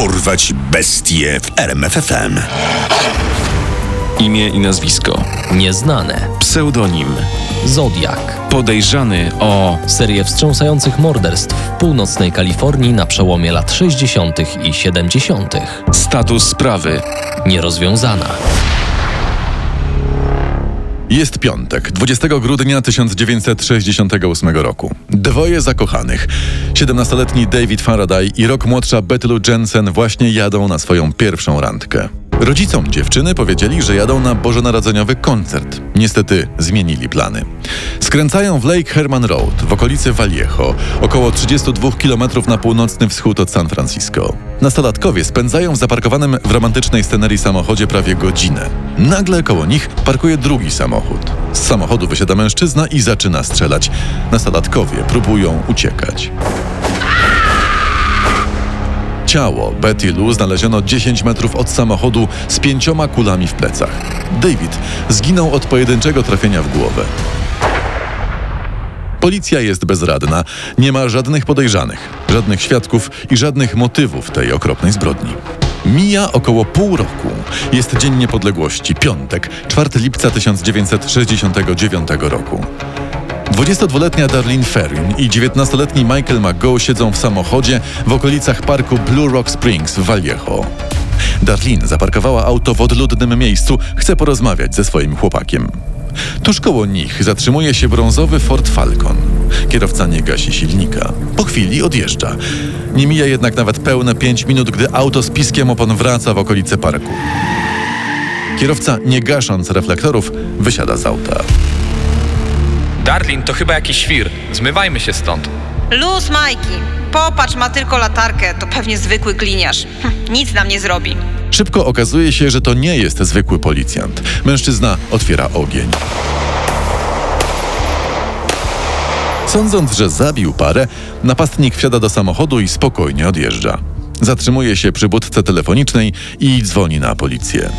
Dorwać bestie w RMFFM. Imię i nazwisko. Nieznane. Pseudonim. Zodiak. Podejrzany o. Serię wstrząsających morderstw w północnej Kalifornii na przełomie lat 60. i 70. Status sprawy. Nierozwiązana. Jest piątek, 20 grudnia 1968 roku. Dwoje zakochanych, 17-letni David Faraday i rok młodsza Betty Lou Jensen właśnie jadą na swoją pierwszą randkę. Rodzicom dziewczyny powiedzieli, że jadą na bożonarodzeniowy koncert. Niestety zmienili plany. Skręcają w Lake Herman Road w okolicy Vallejo, około 32 km na północny wschód od San Francisco. Nastolatkowie spędzają w zaparkowanym w romantycznej scenerii samochodzie prawie godzinę. Nagle koło nich parkuje drugi samochód. Z samochodu wysiada mężczyzna i zaczyna strzelać. Nastolatkowie próbują uciekać. Ciało Betty Lou znaleziono 10 metrów od samochodu z pięcioma kulami w plecach. David zginął od pojedynczego trafienia w głowę. Policja jest bezradna, nie ma żadnych podejrzanych, żadnych świadków i żadnych motywów tej okropnej zbrodni. Mija około pół roku. Jest Dzień Niepodległości, piątek, 4 lipca 1969 roku. 22-letnia Darlene Ferrin i 19-letni Michael McGough siedzą w samochodzie w okolicach parku Blue Rock Springs w Vallejo. Darlene zaparkowała auto w odludnym miejscu, chce porozmawiać ze swoim chłopakiem. Tuż koło nich zatrzymuje się brązowy Ford Falcon. Kierowca nie gasi silnika. Po chwili odjeżdża. Nie mija jednak nawet pełne 5 minut, gdy auto z piskiem opon wraca w okolice parku. Kierowca, nie gasząc reflektorów, wysiada z auta. Darlin, to chyba jakiś świr. Zmywajmy się stąd. Luz, Majki. Popatrz, ma tylko latarkę. To pewnie zwykły gliniarz. Hm, nic nam nie zrobi. Szybko okazuje się, że to nie jest zwykły policjant. Mężczyzna otwiera ogień. Sądząc, że zabił parę, napastnik wsiada do samochodu i spokojnie odjeżdża. Zatrzymuje się przy budce telefonicznej i dzwoni na policję.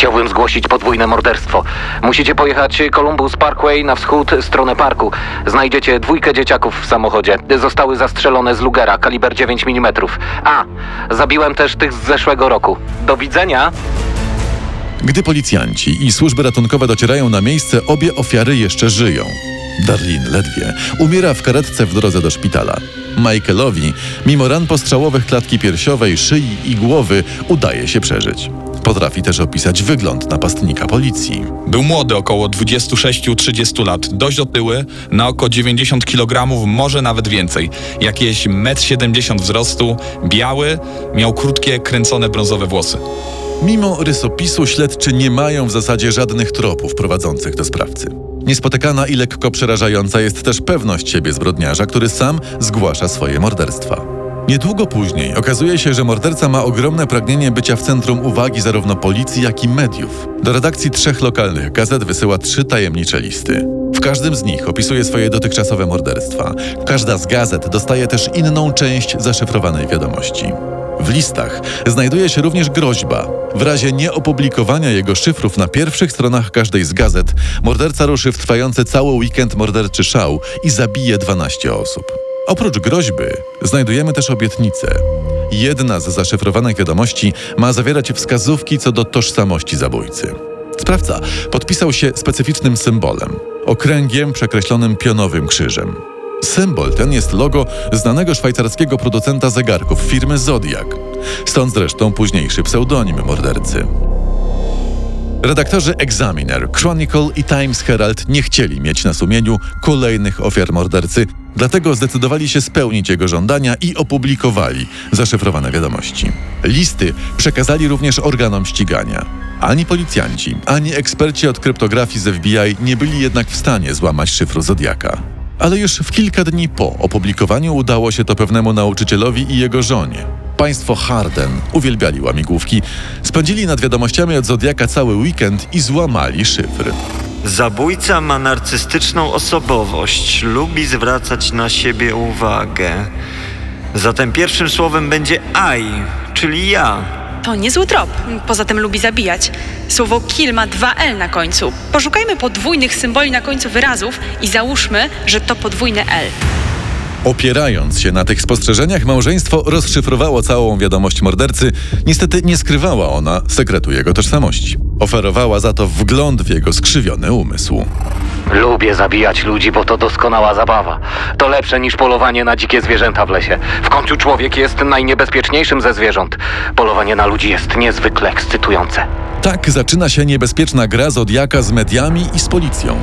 Chciałbym zgłosić podwójne morderstwo. Musicie pojechać Columbus Parkway na wschód, stronę parku. Znajdziecie dwójkę dzieciaków w samochodzie. Zostały zastrzelone z Lugera, kaliber 9 mm. A, zabiłem też tych z zeszłego roku. Do widzenia! Gdy policjanci i służby ratunkowe docierają na miejsce, obie ofiary jeszcze żyją. Darlene ledwie umiera w karetce w drodze do szpitala. Michaelowi, mimo ran postrzałowych klatki piersiowej, szyi i głowy, udaje się przeżyć. Potrafi też opisać wygląd napastnika policji. Był młody, około 26-30 lat, dość otyły, na oko 90 kg, może nawet więcej. Jakieś 1,70 m wzrostu, biały, miał krótkie, kręcone brązowe włosy. Mimo rysopisu śledczy nie mają w zasadzie żadnych tropów prowadzących do sprawcy. Niespotykana i lekko przerażająca jest też pewność siebie zbrodniarza, który sam zgłasza swoje morderstwa. Niedługo później okazuje się, że morderca ma ogromne pragnienie bycia w centrum uwagi zarówno policji, jak i mediów. Do redakcji trzech lokalnych gazet wysyła trzy tajemnicze listy. W każdym z nich opisuje swoje dotychczasowe morderstwa. Każda z gazet dostaje też inną część zaszyfrowanej wiadomości. W listach znajduje się również groźba. W razie nieopublikowania jego szyfrów na pierwszych stronach każdej z gazet, morderca ruszy w trwający cały weekend morderczy szał i zabije 12 osób. Oprócz groźby znajdujemy też obietnicę. Jedna z zaszyfrowanych wiadomości ma zawierać wskazówki co do tożsamości zabójcy. Sprawca podpisał się specyficznym symbolem okręgiem przekreślonym pionowym krzyżem. Symbol ten jest logo znanego szwajcarskiego producenta zegarków firmy Zodiac. Stąd zresztą późniejszy pseudonim mordercy. Redaktorzy Examiner, Chronicle i Times Herald nie chcieli mieć na sumieniu kolejnych ofiar mordercy, dlatego zdecydowali się spełnić jego żądania i opublikowali zaszyfrowane wiadomości. Listy przekazali również organom ścigania. Ani policjanci, ani eksperci od kryptografii z FBI nie byli jednak w stanie złamać szyfru Zodiaka. Ale już w kilka dni po opublikowaniu udało się to pewnemu nauczycielowi i jego żonie. Państwo Harden uwielbiali łamigłówki, spędzili nad wiadomościami od Zodiaka cały weekend i złamali szyfr. Zabójca ma narcystyczną osobowość, lubi zwracać na siebie uwagę. Zatem pierwszym słowem będzie I, czyli ja. To niezły trop. Poza tym lubi zabijać. Słowo kill ma dwa L na końcu. Poszukajmy podwójnych symboli na końcu wyrazów i załóżmy, że to podwójne L. Opierając się na tych spostrzeżeniach, małżeństwo rozszyfrowało całą wiadomość mordercy. Niestety nie skrywała ona sekretu jego tożsamości. Oferowała za to wgląd w jego skrzywiony umysł. Lubię zabijać ludzi, bo to doskonała zabawa. To lepsze niż polowanie na dzikie zwierzęta w lesie. W końcu człowiek jest najniebezpieczniejszym ze zwierząt. Polowanie na ludzi jest niezwykle ekscytujące. Tak zaczyna się niebezpieczna gra Zodiaka z mediami i z policją.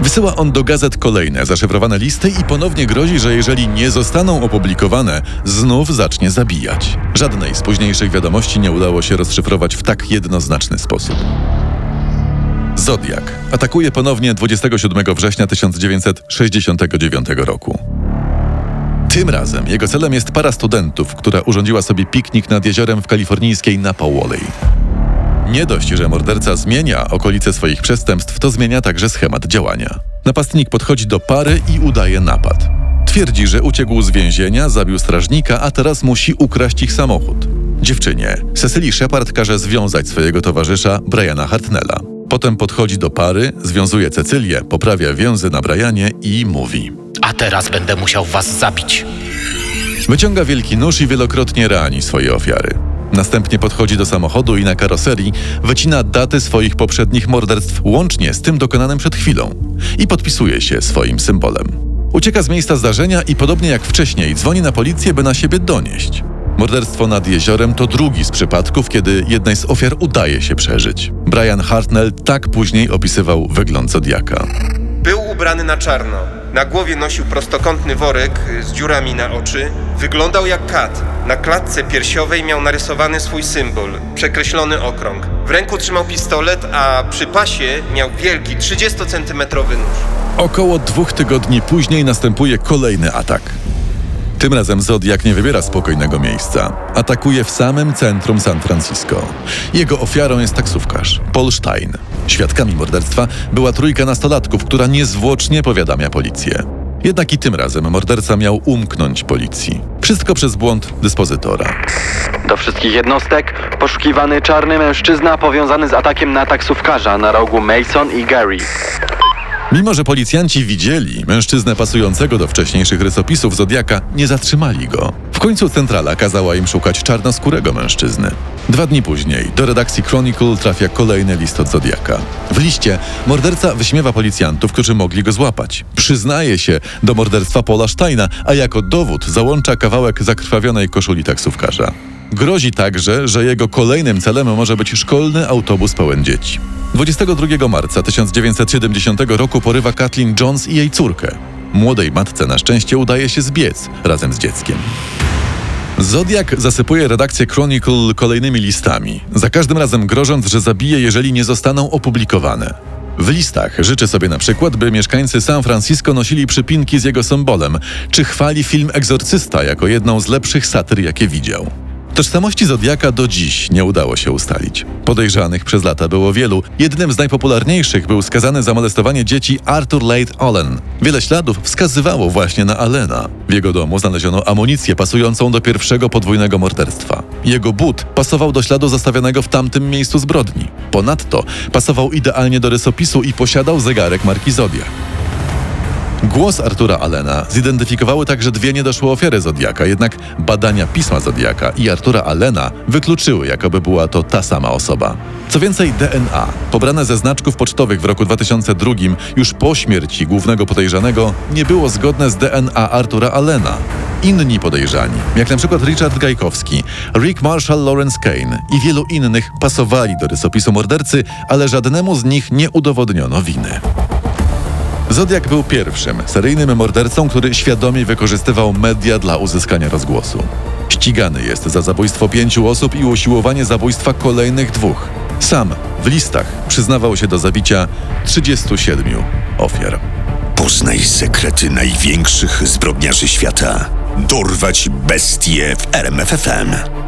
Wysyła on do gazet kolejne zaszyfrowane listy i ponownie grozi, że jeżeli nie zostaną opublikowane, znów zacznie zabijać. Żadnej z późniejszych wiadomości nie udało się rozszyfrować w tak jednoznaczny sposób. Zodiak atakuje ponownie 27 września 1969 roku. Tym razem jego celem jest para studentów, która urządziła sobie piknik nad jeziorem w kalifornijskiej Napa. Nie dość, że morderca zmienia okolice swoich przestępstw, to zmienia także schemat działania. Napastnik podchodzi do pary i udaje napad. Twierdzi, że uciekł z więzienia, zabił strażnika, a teraz musi ukraść ich samochód. Dziewczynie, Cecily Shepard każe związać swojego towarzysza, Briana Hartnella. Potem podchodzi do pary, związuje Cecylię, poprawia więzy na Brianie i mówi. A teraz będę musiał was zabić. Wyciąga wielki nóż i wielokrotnie rani swoje ofiary. Następnie podchodzi do samochodu i na karoserii wycina daty swoich poprzednich morderstw łącznie z tym dokonanym przed chwilą i podpisuje się swoim symbolem. Ucieka z miejsca zdarzenia i podobnie jak wcześniej dzwoni na policję, by na siebie donieść. Morderstwo nad jeziorem to drugi z przypadków, kiedy jednej z ofiar udaje się przeżyć. Brian Hartnell tak później opisywał wygląd Zodiaka. Był ubrany na czarno. Na głowie nosił prostokątny worek z dziurami na oczy. Wyglądał jak kat. Na klatce piersiowej miał narysowany swój symbol przekreślony okrąg. W ręku trzymał pistolet, a przy pasie miał wielki 30-centymetrowy nóż. Około dwóch tygodni później następuje kolejny atak. Tym razem Zodiak nie wybiera spokojnego miejsca. Atakuje w samym centrum San Francisco. Jego ofiarą jest taksówkarz, Paul Stein. Świadkami morderstwa była trójka nastolatków, która niezwłocznie powiadamia policję. Jednak i tym razem morderca miał umknąć policji. Wszystko przez błąd dyspozytora. Do wszystkich jednostek poszukiwany czarny mężczyzna powiązany z atakiem na taksówkarza na rogu Mason i Gary. Mimo, że policjanci widzieli mężczyznę pasującego do wcześniejszych rysopisów Zodiaka, nie zatrzymali go. Końcu centrala kazała im szukać czarnoskórego mężczyzny. Dwa dni później do redakcji Chronicle trafia kolejny list od Zodiaka. W liście morderca wyśmiewa policjantów, którzy mogli go złapać. Przyznaje się do morderstwa Paula Steina, a jako dowód załącza kawałek zakrwawionej koszuli taksówkarza. Grozi także, że jego kolejnym celem może być szkolny autobus pełen dzieci. 22 marca 1970 roku porywa Kathleen Jones i jej córkę. Młodej matce na szczęście udaje się zbiec razem z dzieckiem. Zodiak zasypuje redakcję Chronicle kolejnymi listami, za każdym razem grożąc, że zabije, jeżeli nie zostaną opublikowane. W listach życzy sobie na przykład, by mieszkańcy San Francisco nosili przypinki z jego symbolem, czy chwali film Egzorcysta jako jedną z lepszych satyr, jakie widział. Tożsamości Zodiaka do dziś nie udało się ustalić. Podejrzanych przez lata było wielu. Jednym z najpopularniejszych był skazany za molestowanie dzieci Arthur Late Allen. Wiele śladów wskazywało właśnie na Allena. W jego domu znaleziono amunicję pasującą do pierwszego podwójnego morderstwa. Jego but pasował do śladu zostawionego w tamtym miejscu zbrodni. Ponadto pasował idealnie do rysopisu i posiadał zegarek marki Zodiak. Głos Artura Allena zidentyfikowały także dwie niedoszłe ofiary Zodiaka, jednak badania pisma Zodiaka i Artura Allena wykluczyły, jakoby była to ta sama osoba. Co więcej, DNA, pobrane ze znaczków pocztowych w roku 2002, już po śmierci głównego podejrzanego, nie było zgodne z DNA Artura Allena. Inni podejrzani, jak na przykład Richard Gajkowski, Rick Marshall Lawrence Kane i wielu innych, pasowali do rysopisu mordercy, ale żadnemu z nich nie udowodniono winy. Zodiak był pierwszym seryjnym mordercą, który świadomie wykorzystywał media dla uzyskania rozgłosu. Ścigany jest za zabójstwo pięciu osób i usiłowanie zabójstwa kolejnych dwóch. Sam w listach przyznawał się do zabicia 37 ofiar. Poznaj sekrety największych zbrodniarzy świata. Dorwać bestie w RMFFM.